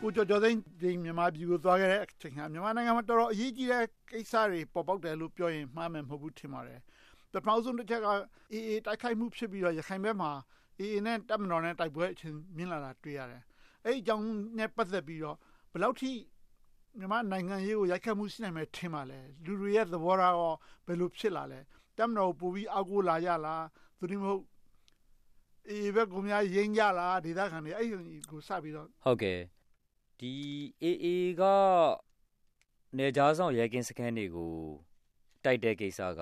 ကိုကျော်ကျော်သိန်းဒီမြန်မာပြည်ကိုသွားခဲ့တဲ့အချိန်ကမြန်မာနိုင်ငံမှာတော်တော်အရေးကြီးတဲ့ကိစ္စတွေပေါ်ပေါက်တယ်လို့ပြောရင်မှားမယ်မဟုတ်ဘူးထင်ပါတယ်ပထမဆုံးတစ်ချက်ကအေးအေးတိုက်ခိုက်မှုဖြစ်ပြီးတော့ရခိုင်ဘက်မှာအေးအေးနဲ့တပ်မတော်နဲ့တိုက်ပွဲအချင်းမြင်လာတာတွေ့ရတယ်အဲ့ဒီအကြောင်းနဲ့ပတ်သက်ပြီးတော့ဘယ်လောက်ထိမြန်မာနိုင်ငံရေးကိုရိုက်ခတ်မှုရှိနိုင်မယ်ထင်ပါလဲလူတွေရဲ့သဘောထားရောဘယ်လိုဖြစ်လာလဲတပ်မတော်ပူပြီးအောက်ကိုလာရလားသူတို့မဟုတ်အေးဘက်ကများရင်းကြလားဒေသခံတွေအဲ့ဒီကိုစပြီးတော့ဟုတ်ကဲ့ ဒီ AA ကနေကြားဆောင်ရဲကင်းစခန်းတွေကိုတိုက်တဲ့ကိစ္စက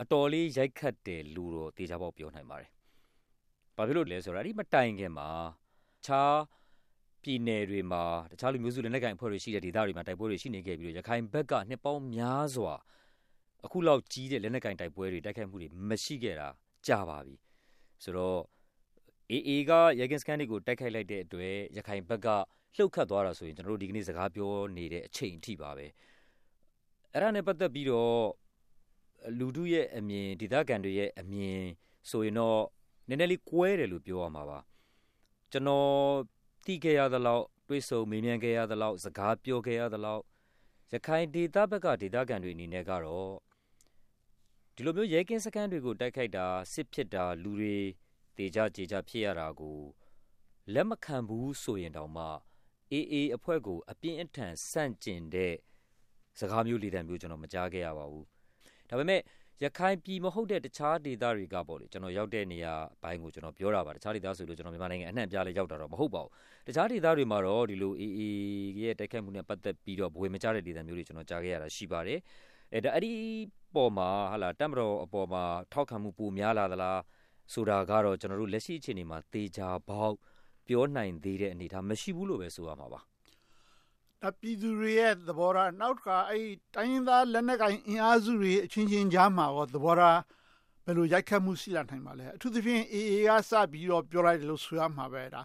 အတော်လေးရိုက်ခတ်တယ်လို့တော့တေချာပေါက်ပြောနိုင်ပါတယ်။ဘာဖြစ်လို့လဲဆိုတော့အဲ့ဒီမတိုင်ခင်မှာခြားပြည်နယ်တွေမှာတခြားလူမျိုးစုလက်နက်ကိုင်အဖွဲ့တွေရှိတဲ့ဒေသတွေမှာတိုက်ပွဲတွေရှိနေခဲ့ပြီးတော့ရခိုင်ဘက်ကနှစ်ပေါင်းများစွာအခုလောက်ကြီးတဲ့လက်နက်ကင်တိုက်ပွဲတွေတိုက်ခိုက်မှုတွေမရှိခဲ့တာကြာပါပြီဆိုတော့ AA က ရဲကင်းစခန်းတွေကို တိုက်ခိုက်လိုက်တဲ့အတွက် ရခိုင်ဘက်က လှုပ်ခတ်သွားတာဆိုရင် ကျွန်တော်တို့ ဒီကနေ့ စကားပြောနေတဲ့အချိန်အထိပါပဲ အဲ့ဒါနဲ့ပတ်သက်ပြီးတော့ လူတို့ရဲ့အမြင် ဒေသခံတွေရဲ့အမြင်ဆိုရင်တော့ နည်းနည်းလေးကွဲတယ်လို့ ပြောရမှာပါ ကျွန်တော် သိခဲ့ရသလောက် တွေးဆုံမေးမြန်းခဲ့ရသလောက် စကားပြောခဲ့ရသလောက် ရခိုင်ဒေသဘက်က ဒေသခံတွေအနေနဲ့ကတော့ ဒီလိုမျိုး ရဲကင်းစခန်းတွေကို တိုက်ခိုက်တာ စစ်ဖြစ်တာ လူတွေ တေကြကြေကြဖြစ်ရတာကိုလက်မခံဘူးဆိုရင်တောင်မှအေးအေးအဖွဲ့ကို အပြင်းအထန်ဆန့်ကျင်တဲ့စကားမျိုးလေတံမျိုးကျွန်တော်မကြားခဲ့ရပါဘူးဒါပေမဲ့ရခိုင်ပြည်မဟုတ်တဲ့တခြားဒေသတွေကပေါ့လေကျွန်တော်ရောက်တဲ့နေရာဘိုင်းကိုကျွန်တော်ပြောတာပါတခြားဒေသဆိုလို့ကျွန်တော်မြန်မာနိုင်ငံအနှံ့ပြားလဲရောက်တာတော့မဟုတ်ပါဘူးတခြားဒေသတွေမှာတော့ဒီလိုအေးအေးရဲ့တိုက်ခိုက်မှုနဲ့ပတ်သက်ပြီးတော့ဘဝေမကြတဲ့ဒေသမျိုးတွေကျွန်တော်ကြားခဲ့ရတာရှိပါတယ်အဲဒါအဲ့ဒီပေါ်မှာဟာလာတက်မတော်အပေါ်မှာထောက်ခံမှုပိုများလာသလား ဆိုတာကတော့ ကျွန်တော်တို့ လက်ရှိအခြေအနေမှာ သေချာပေါက် ပြောနိုင်သေးတဲ့ အနေအထား မရှိဘူးလို့ပဲ ဆိုရမှာပါဒါပြည်သူတွေရဲ့ သဘောထား နောက်ကအဲ့တိုင်းရင်းသား လက်နက်ကိုင် အင်အားစုတွေ အချင်းချင်းကြားမှာရော သဘောထား ဘယ်လို ရိုက်ခတ်မှု ရှိလာနိုင်ပါလဲ အထူးသဖြင့် AA က စပြီးတော့ ပြောလိုက်တယ်လို့ ဆိုရမှာပဲဒါ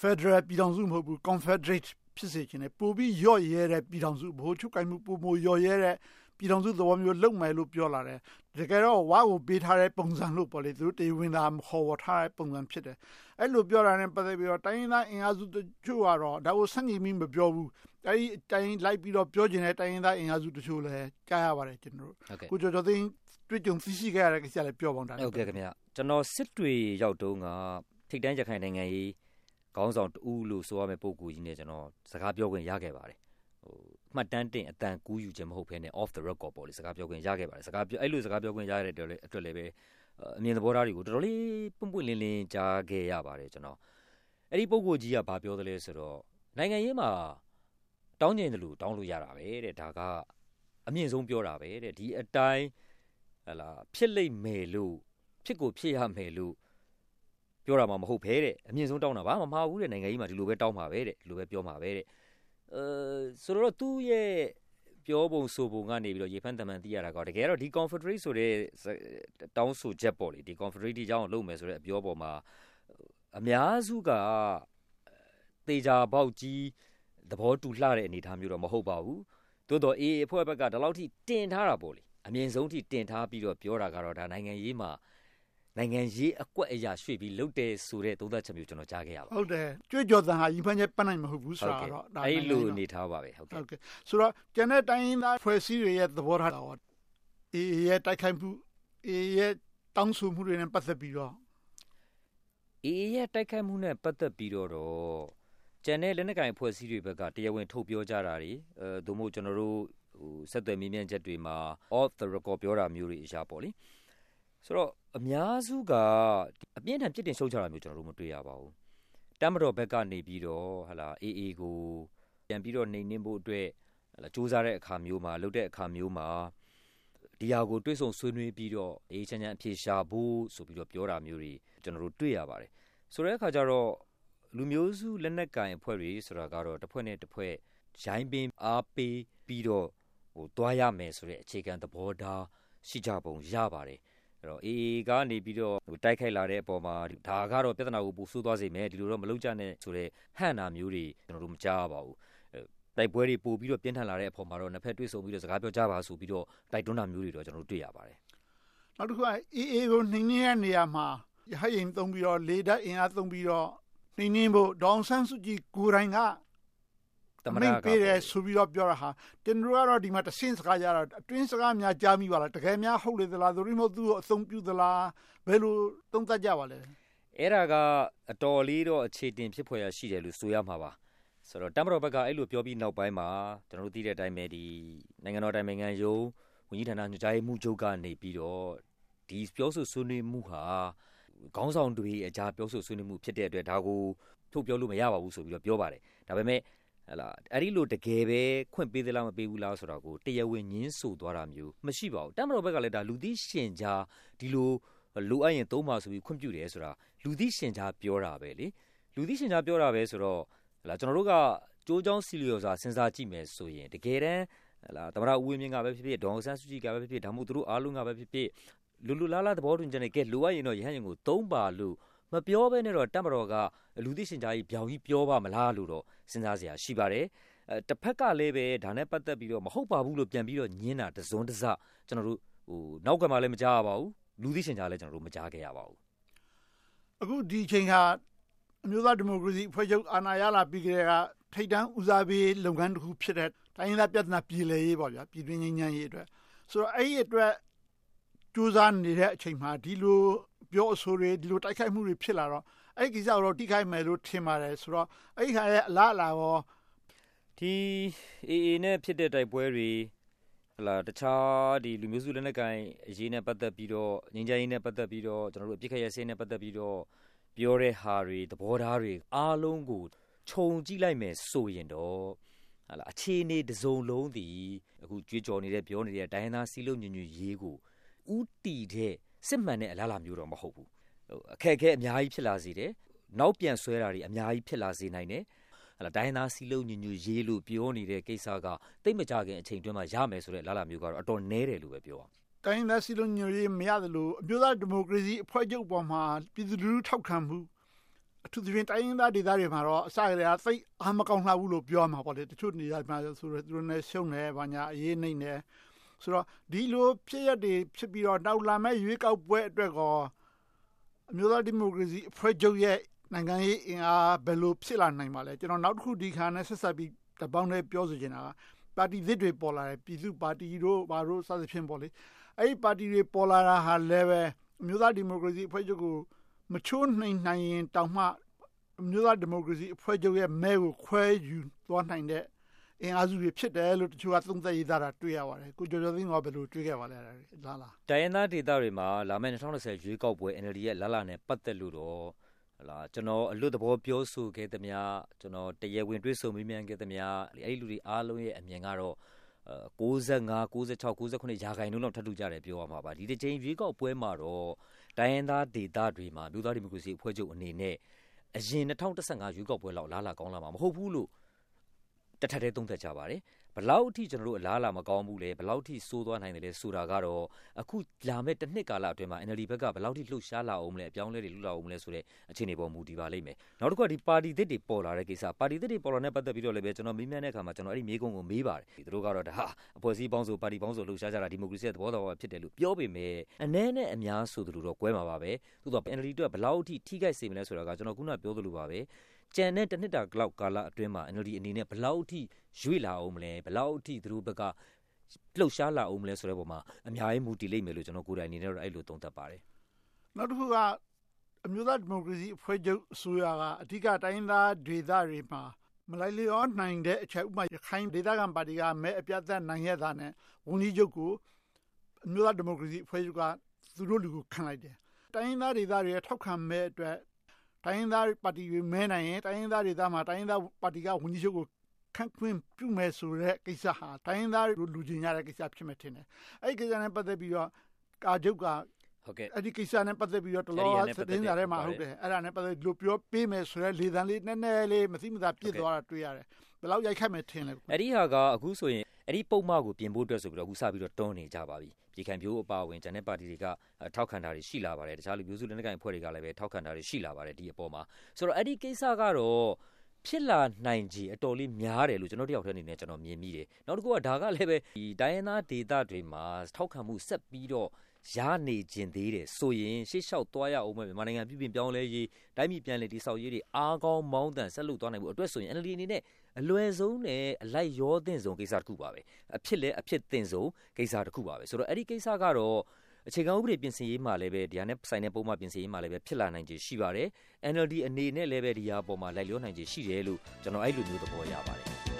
Federal ပြည်ထောင်စု မဟုတ်ဘူး Confederate ဖြစ်စေခြင်းနဲ့ပိုပြီးရော့ရဲတဲ့ ပြည်ထောင်စုဘိုးချုပ်ကိုင်မှု ပိုမိုရော့ရဲတဲ့ ပြည်ထောင်စုသဘောမျိုးလုပ်မယ်လို့ပြောလာတယ်တကယ်တော့ဝါကိုပေးထားတဲ့ပုံစံလို့ပေါ့လေသူတေဝင်တာခေါ်ဝထားတဲ့ပုံစံဖြစ်တယ်အဲ့လိုပြောတာနဲ့ပတ်သက်ပြီးတော့တိုင်းရင်းသားအင်အားစုတချို့ကတော့ဒါကိုဆန့်ကျင်ပြီးမပြောဘူးအဲ့ဒီတိုင်းလိုက်ပြီးတော့ပြောကျင်တဲ့တိုင်းရင်းသားအင်အားစုတချို့လည်းကြားရပါတယ်ကျွန်တော်တို့ကိုကျော်ကျော်သိန်းတွေ့ကြုံသိရှိခဲ့ရတဲ့ကိစ္စလည်းပြောပေါင်းတာဟုတ်ကဲ့ခင်ဗျကျွန်တော်စစ်တွေရောက်တုန်းကထိတ်တန်းရခိုင်နိုင်ငံရေးခေါင်းဆောင်တူလို့ဆိုရမယ့်ပုံကူကြီးနဲ့ကျွန်တော်စကားပြောခွင့်ရခဲ့ပါတယ် ဟိုမှတ်တမ်းတင်အတန်ကူးယူခြင်းမဟုတ်ဘဲနဲ့ off the record ပေါ့လေစကားပြောခွင့်ရခဲ့ပါတယ်စကားပြောအဲ့လိုစကားပြောခွင့်ရတဲ့အတွက်လည်းအတွက်လည်းပဲအမြင်သဘောထားတွေကိုတော်တော်လေးပွန့်ပွန့်လင်းလင်းကြားခဲ့ရပါတယ်ကျွန်တော်အဲ့ဒီပုံကိုကြီးကဘာပြောသလဲဆိုတော့နိုင်ငံရေးမှာတောင်းကျင်တယ်လို့တောင်းလို့ရတာပဲတဲ့ဒါကအမြင့်ဆုံးပြောတာပဲတဲ့ဒီအတိုင်းဟလာဖြစ်လိမ့်မယ်လို့ဖြစ်ကိုဖြစ်ရမယ်လို့ပြောတာမှမဟုတ်ဘဲတဲ့အမြင့်ဆုံးတောင်းတာဘာမှမမှားဘူးတဲ့နိုင်ငံကြီးမှာဒီလိုပဲတောင်းမှာပဲတဲ့ဒီလိုပဲပြောမှာပဲတဲ့ အဲဆိုတော့သူ့ရဲ့ပြောပုံဆိုပုံကနေပြီးတော့ရေဖန်တမန်သိရတာကတကယ်တော့ဒီ confederate ဆိုတဲ့တောင်းဆိုချက်ပေါ့လေဒီ confederate အကြောင်းလုပ်မယ်ဆိုတဲ့အပြောပေါ်မှာအများစုကတေချာပေါက်ကြီးသဘောတူလှတဲ့အနေအထားမျိုးတော့မဟုတ်ပါဘူးသို့တော့အေးအဖွဲ့ဘက်ကဒီလောက်ထိတင်ထားတာပေါ့လေအမြင့်ဆုံးထိတင်ထားပြီးတော့ပြောတာကတော့ဒါနိုင်ငံရေးမှာ နိုင်ငံရေးအကွက်အရာရွှေ့ပြီးလုတ်တယ်ဆိုတဲ့သုံးသပ်ချက်မျိုးကျွန်တော်ကြားခဲ့ရပါဟုတ်တယ်ကြွေးကြော်တန်ဟာရင်ဖန်ချက်ပတ်နိုင်မဟုတ်ဘူးဆိုတော့ဒါအဲ့လိုအနေထားပါပဲဟုတ်ကဲ့ဟုတ်ကဲ့ဆိုတော့ကျန်တဲ့တိုင်းရင်းသားဖွဲ့စည်းတွေရဲ့သဘောထားတော့အေးရဲ့တိုက်ခိုက်မှုအေးရဲ့တောင်းဆိုမှုတွေနဲ့ပတ်သက်ပြီးတော့အေးရဲ့တိုက်ခိုက်မှုနဲ့ပတ်သက်ပြီးတော့တော့ကျန်တဲ့လက်နက်ကိုင်ဖွဲ့စည်းတွေဘက်ကတရားဝင်ထုတ်ပြောကြတာတွေအဲသို့မဟုတ်ကျွန်တော်တို့ဟိုဆက်သွယ်မိမြန်ချက်တွေမှာ off the record ပြောတာမျိုးတွေအရာပေါ့လေ ဆိုတော့အများစုကအပြင်းထန်ပြစ်တင်ရှုံချတာမျိုးကျွန်တော်တို့မတွေ့ရပါဘူးတမ်မတော်ဘက်ကနေပြီးတော့ဟလာအေးအေးကိုပြန်ပြီးတော့နှိမ်နှင်းဖို့အတွက်ဟလာစူးစမ်းတဲ့အခါမျိုးမှာလုပ်တဲ့အခါမျိုးမှာဒီဟာကိုတွေးဆုံဆွေးနွေးပြီးတော့အေးချမ်းချမ်းအဖြေရှာဖို့ဆိုပြီးတော့ပြောတာမျိုးတွေကျွန်တော်တို့တွေ့ရပါတယ်ဆိုတဲ့အခါကျတော့လူမျိုးစုလက်နက်ကင်အဖွဲ့တွေဆိုတာကတော့တစ်ဖွဲ့နဲ့တစ်ဖွဲ့ရိုင်းပင်အားပေးပြီးတော့ဟိုတွားရမယ်ဆိုတဲ့အခြေခံသဘောထားရှိကြပုံရပါတယ် အဲ့တော့ AA ကနေပြီးတော့တိုက်ခိုက်လာတဲ့အပေါ်မှာဒါကတော့ပြဿနာကိုပိုဆိုးသွားစေမယ်ဒီလိုတော့မလုပ်ကြနဲ့ဆိုတဲ့ဟန့်တာမျိုးတွေကျွန်တော်တို့မကြားပါဘူးတိုက်ပွဲတွေပို့ပြီးတော့ပြင်းထန်လာတဲ့အပေါ်မှာတော့နှစ်ဖက်တွေ့ဆုံပြီးတော့စကားပြောကြပါဆိုပြီးတော့တိုက်တွန်းတာမျိုးတွေတော့ကျွန်တော်တို့တွေ့ရပါတယ်နောက်တစ်ခုက AA ကိုနှိမ့်နေတဲ့နေရာမှာရဟရင်သုံးပြီးတော့လေဓာတ်အင်အားသုံးပြီးတော့နှိမ်နှင်းဖို့ဒေါအောင်ဆန်းစုကြည်ကိုယ်တိုင်ကသ မ္မမိတန့်ကပေးတယ်ဆိုပြီးတော့ပြောတာဟာတင်တို့ကတော့ဒီမှာတဆင့်စကားကြတော့အတွင်းစကားများကြားမိပါလားတကယ်များဟုတ်လေသလားသို့မဟုတ်သူ့ကိုအသုံးပြုသလားဘယ်လိုသုံးသပ်ကြပါလဲအဲ့ဒါကအတော်လေးတော့အခြေတင်ဖြစ်ဖွယ်ရရှိတယ်လို့ဆိုရမှာပါဆိုတော့တမတော်ဘက်ကအဲ့လိုပြောပြီးနောက်ပိုင်းမှာကျွန်တော်တို့သိတဲ့အတိုင်းပဲဒီနိုင်ငံတော်တိုင်ပင်ခံရုံးဝန်ကြီးဌာနညွှန်ကြားရေးမှူးချုပ်ကနေပြီးတော့ဒီပြောဆိုဆွေးနွေးမှုဟာခေါင်းဆောင်တွေအကြားပြောဆိုဆွေးနွေးမှုဖြစ်တဲ့အတွက်ဒါကိုထုတ်ပြောလို့မရပါဘူးဆိုပြီးတော့ပြောပါတယ်ဒါပေမဲ့ ဟလာအဲ့ဒီလိုတကယ်ပဲခွင့်ပေးသလားမပေးဘူးလားဆိုတော့ကိုတရားဝင်ညင်းဆိုသွားတာမျိုးမရှိပါဘူးတမတော်ဘက်ကလည်းဒါလူသိရှင်ကြားဒီလိုလိုအပ်ရင်သုံးပါဆိုပြီးခွင့်ပြုတယ်ဆိုတာလူသိရှင်ကြားပြောတာပဲလေလူသိရှင်ကြားပြောတာပဲဆိုတော့ဟလာကျွန်တော်တို့ကကြိုးချောင်းစီလျော်စွာစဉ်းစားကြည့်မယ်ဆိုရင်တကယ်တမ်းဟလာသမရဦးဝင်းမြင့်ကပဲဖြစ်ဖြစ်ဒေါအောင်ဆန်းစုကြည်ကပဲဖြစ်ဖြစ်ဒါမှမဟုတ်သူတို့အားလုံးကပဲဖြစ်ဖြစ်လူလူလားလားသဘောတူကြတယ်ကဲလိုအပ်ရင်တော့ရဟန်းရင်ကိုသုံးပါလို့ မပြောဘဲနဲ့တော့တမတော်ကလူသိရှင်ကြားကြီးပြောင်ကြီးပြောပါမလားလို့တော့စဉ်းစားစရာရှိပါတယ်အဲတစ်ဖက်ကလည်းပဲဒါနဲ့ပတ်သက်ပြီးတော့မဟုတ်ပါဘူးလို့ပြန်ပြီးတော့ညင်းတာတစုံတစကျွန်တော်တို့ဟိုနောက်ကမှလည်းမကြားရပါဘူးလူသိရှင်ကြားလည်းကျွန်တော်တို့မကြားခဲ့ရပါဘူးအခုဒီအချိန်ဟာအမျိုးသားဒီမိုကရေစီအဖွဲ့ချုပ်အာဏာရလာပြီးကြတဲ့ကထိတ်တန်းဦးစားပေးလုပ်ငန်းတစ်ခုဖြစ်တဲ့တိုင်းရင်းသားပြဿနာပြည်လည်ရေးပေါ့ဗျာပြည်တွင်းငြိမ်းချမ်းရေးအတွက်ဆိုတော့အဲ့ဒီအတွက် ကြိုးစားနေတဲ့အချိန်မှာဒီလိုပြောအဆိုတွေဒီလိုတိုက်ခိုက်မှုတွေဖြစ်လာတော့အဲ့ဒီကိစ္စကိုတော့တိခိုက်မယ်လို့ထင်ပါတယ်ဆိုတော့အဲ့ဒီခါရဲ့အလားအလာရောဒီအေအေနဲ့ဖြစ်တဲ့တိုက်ပွဲတွေဟလာတခြားဒီလူမျိုးစုလက်နက်ကိုင်အရေးနဲ့ပတ်သက်ပြီးတော့ငြိမ်းချမ်းရေးနဲ့ပတ်သက်ပြီးတော့ကျွန်တော်တို့အပြစ်ခတ်ရစင်းနဲ့ပတ်သက်ပြီးတော့ပြောတဲ့ဟာတွေသဘောထားတွေအားလုံးကိုခြုံကြည့်လိုက်မယ်ဆိုရင်တော့ဟလာအခြေအနေတစ်စုံလုံးဒီအခုကြွေးကြော်နေတဲ့ပြောနေတဲ့ဒိုင်းနာစီလုံးညညရေးကို ဥတီတဲ့စစ်မှန်တဲ့အလားအလာမျိုးတော့မဟုတ်ဘူးဟိုအခက်အခဲအများကြီးဖြစ်လာစေတယ်နောက်ပြန်ဆွဲတာတွေအများကြီးဖြစ်လာစေနိုင်တယ်ဟလာဒိုင်းသားစီလုံးညညရေးလို့ပြောနေတဲ့ကိစ္စကတိတ်မကြခင်အချိန်တွင်းမှာရမယ်ဆိုတဲ့လာလာမျိုးကတော့အတော်နဲတယ်လို့ပဲပြောအောင်တိုင်းရင်းသားစီလုံးညွှန်ရေးမရတယ်လို့အမျိုးသားဒီမိုကရေစီအဖွဲ့ချုပ်ပေါ်မှာပြည်သူလူထုထောက်ခံမှုအထူးသဖြင့်တိုင်းရင်းသားဒေသတွေမှာတော့အစကတည်းကသိပ်အားမကောင်းလှဘူးလို့ပြောမှာပေါ့လေတချို့နေရာမှာဆိုတော့သူတို့နဲ့ရှုံတယ်ဘာညာအေးနေနေ ဆိုတော့ဒီလိုဖြစ်ရတွေဖြစ်ပြီးတော့နောက်လာမဲ့ရွေးကောက်ပွဲအတွက်ကောအမျိုးသားဒီမိုကရေစီအဖွဲ့ချုပ်ရဲ့နိုင်ငံရေးအင်အားဘယ်လိုဖြစ်လာနိုင်ပါလဲကျွန်တော်နောက်တစ်ခုဒီခါနဲ့ဆက်ဆက်ပြီးတပေါင်းနဲ့ပြောဆိုချင်တာကပါတီသစ်တွေပေါ်လာတယ်ပြည်သူပါတီတို့ဘာတို့စသဖြင့်ပေါ့လေအဲ့ဒီပါတီတွေပေါ်လာတာဟာလည်းပဲအမျိုးသားဒီမိုကရေစီအဖွဲ့ချုပ်ကိုမချိုးနှိမ်နိုင်ရင်တောင်မှအမျိုးသားဒီမိုကရေစီအဖွဲ့ချုပ်ရဲ့မဲကိုခွဲယူသွားနိုင်တဲ့ အင်အားစုတွေဖြစ်တယ်လို့တချို့ကသုံးသပ်ရေးသားတာတွေ့ရပါတယ်ကိုကျော်ကျော်သိန်းကဘယ်လိုတွေ့ခဲ့ပါလဲအဲ့ဒါလားလားတိုင်းရင်းသားဒေသတွေမှာလာမယ့်2020ရွေးကောက်ပွဲ NLD ရဲ့လာလာနဲ့ပတ်သက်လို့တော့ဟလာကျွန်တော်အလွတ်သဘောပြောဆိုခဲ့သမျှကျွန်တော်တရားဝင်တွေ့ဆုံမေးမြန်းခဲ့သမျှအဲ့ဒီလူတွေအားလုံးရဲ့အမြင်ကတော့65 96 98ရာခိုင်နှုန်းလောက်ထပ်တူကြတယ်ပြောရမှာပါဒီတစ်ချိန်ရွေးကောက်ပွဲမှာတော့တိုင်းရင်းသားဒေသတွေမှာမြို့သားဒီမိုကရေစီအဖွဲ့ချုပ်အနေနဲ့အရင်2015ရွေးကောက်ပွဲလောက်လာလာကောင်းလာမှာမဟုတ်ဘူးလို့ တထက်တည်းသုံးသပ်ကြပါတယ်ဘလောက်အထိကျွန်တော်တို့အလားအလာမကောင်းဘူးလေဘလောက်အထိစိုးသွားနိုင်တယ်လဲဆိုတာကတော့အခုလာမဲ့တစ်နှစ်ကာလအတွင်းမှာ NLD ဘက်ကဘလောက်အထိလှုပ်ရှားလာအောင်မလဲအပြောင်းလဲတွေလှုပ်လာအောင်မလဲဆိုတဲ့အခြေအနေပေါ်မူတည်ပါလိမ့်မယ်နောက်တစ်ခုကဒီပါတီသစ်တွေပေါ်လာတဲ့ကိစ္စပါတီသစ်တွေပေါ်လာတဲ့ပတ်သက်ပြီးတော့လည်းပဲကျွန်တော်မေးမြန်းတဲ့အခါမှာကျွန်တော်အဲ့ဒီမေးခွန်းကိုမေးပါတယ်သူတို့ကတော့ဒါဟာအဖွဲ့အစည်းပေါင်းစုပါတီပေါင်းစုလှုပ်ရှားကြတာဒီမိုကရေစီရဲ့သဘောတော်ဖြစ်တယ်လို့ပြောပေမဲ့အ ਨੇ နဲ့အများဆိုသလိုတော့ကွဲမှာပါပဲသို့တော့ NLD တို့ကဘလောက်အထိထိခိုက်စေမလဲဆိုတာကကျွန်တော်ခုနပြောသလိုပါပဲ ကြံတဲ့တစ်နှစ်တာလောက်ကာလအတွင်းမှာ NLD အနေနဲ့ဘလောက်အထိ ရွေ့လာအောင်မလဲဘလောက်အထိ သူတို့ဘက်က လှုပ်ရှားလာအောင်မလဲဆိုတဲ့ပုံမှာ အများကြီး မူတည်လိမ့်မယ်လို့ ကျွန်တော်ကိုယ်တိုင်အနေနဲ့တော့အဲ့လို သုံးသပ်ပါတယ် နောက်တစ်ခုက အမျိုးသားဒီမိုကရေစီအဖွဲ့ချုပ် အစိုးရက အဓိက တိုင်းရင်းသားဒေသတွေမှာ မလိုက်လျောနိုင်တဲ့အချက် ဥပမာ ရခိုင်ဒေသခံပါတီက မဲအပြတ်သက်နိုင်ရတာနဲ့ ဝန်ကြီးချုပ်ကို အမျိုးသားဒီမိုကရေစီအဖွဲ့ချုပ်က သူတို့လူကိုခံလိုက်တယ် တိုင်းရင်းသားဒေသတွေရဲ့ ထောက်ခံမဲအတွက် တိုင်းရင်းသားပါတီတွေမဲနိုင်ရင်တိုင်းရင်းသားဒေသမှာတိုင်းရင်းသားပါတီကဝန်ကြီးချုပ်ကိုခန့်ခွင့်ပြုမယ်ဆိုတဲ့ကိစ္စဟာတိုင်းရင်းသားလူချင်းရတဲ့ကိစ္စဖြစ်မယ်ထင်တယ်အဲ့ဒီကိစ္စနဲ့ပတ်သက်ပြီးတော့ကာချုပ်ကဟုတ်ကဲ့အဲ့ဒီကိစ္စနဲ့ပတ်သက်ပြီးတော့တလောသတင်းစာထဲမှာဟုတ်တယ်အဲ့ဒါနဲ့ပတ်သက်လို့ပြောပေးမယ်ဆိုတော့လေသံလေးနည်းနည်းလေးမသိမသာပြစ်သွားတာတွေ့ရတယ်ဘယ်လောက်ရိုက်ခတ်မယ်ထင်လဲအဲ့ဒီဟာကအခုဆိုရင်အဲ့ဒီပုံမှန်ကိုပြင်ဖို့အတွက်ဆိုပြီးတော့အခုစပြီးတော့တွန်းနေကြပါပြီ ပြည်ခံပြိုးအပါဝင်ဂျန်တဲ့ပါတီတွေက ထောက်ခံတာတွေရှိလာပါတယ် တခြားလူမျိုးစုလက်နက်ကိုင်အဖွဲ့တွေကလည်းပဲထောက်ခံတာတွေရှိလာပါတယ် ဒီအပေါ်မှာ ဆိုတော့ အဲ့ဒီကိစ္စကတော့ ဖြစ်လာနိုင်ခြေ အတော်လေးများတယ်လို့ ကျွန်တော်တယောက်တည်းအနေနဲ့ကျွန်တော်မြင်မိတယ် နောက်တစ်ခုက ဒါကလည်းပဲဒီတိုင်းရင်းသားဒေသတွေမှာ ထောက်ခံမှုဆက်ပြီးတော့ ရနေခြင်းသေးတယ်ဆိုရင် ရှေ့လျှောက်သွားရအောင်မယ်မြန်မာနိုင်ငံပြည်ပြင်ပြောင်းလဲရေး တိုင်းပြည်ပြန်လည်တည်ဆောက်ရေးတွေ အားကောင်းမောင်းတန် ဆက်လုပ်သွားနိုင်ဖို့အတွက်ဆိုရင် NLD အနေနဲ့ အလွယ်ဆုံးနဲ့အလိုက်ရောသင့်ဆုံးကိစ္စတစ်ခုပါပဲအဖြစ်လဲအဖြစ်သင့်ဆုံးကိစ္စတစ်ခုပါပဲဆိုတော့အဲ့ဒီကိစ္စကတော့အခြေခံဥပဒေပြင်ဆင်ရေးမှာလည်းပဲဒီဟာနဲ့ဆိုင်တဲ့ပုံမှန်ပြင်ဆင်ရေးမှာလည်းပဲဖြစ်လာနိုင်ခြေရှိပါတယ် NLD အနေနဲ့လည်းပဲဒီဟာပေါ်မှာလိုက်လျောနိုင်ခြေရှိတယ်လို့ကျွန်တော်အဲ့လိုမျိုးသဘောရပါတယ်